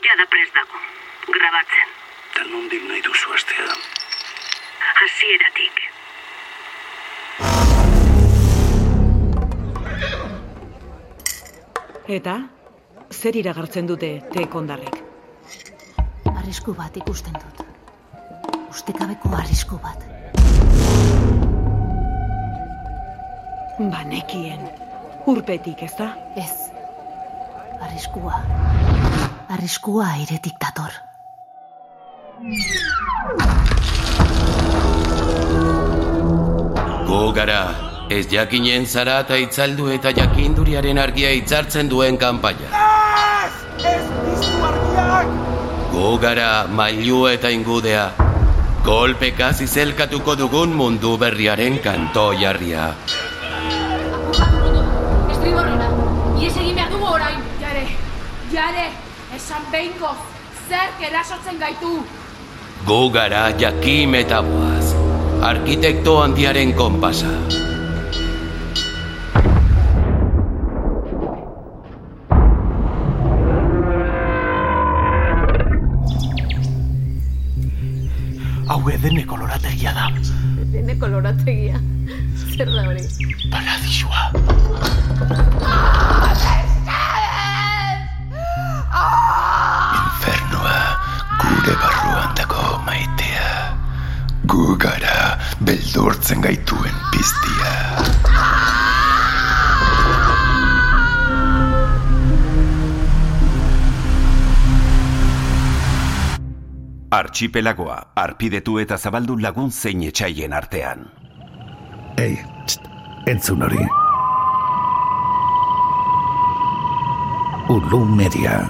Jada prest dago, grabatzen. Eta nondik nahi duzu astea. Hasieratik. Eta, zer iragartzen dute tekondarrek? Arrisku bat ikusten dut. Ustekabeko arrisku bat. Banekien, urpetik ez da? Ez. Arriskua. Arriskua airetik dator. Gu gara, ez jakinen zara eta itzaldu eta jakinduriaren argia itzartzen duen kanpaia. Gu gara, mailu eta ingudea, kolpeka zizelkatuko dugun mundu berriaren kanto jarria. Estriborrona, ies egin behar dugu orain. Jare, jare, esan behinko, zer erasotzen gaitu. Gu gara, jakim eta boaz, arkitekto handiaren konpasa. Hau edene kolorategia da. Dene kolorategia. Zer da hori? Paradisua. Gu gara beldurtzen gaituen piztia. Archipelagoa, arpidetu eta zabaldu lagun zein etxaien artean. Ei, txt, entzun hori. Ulu media.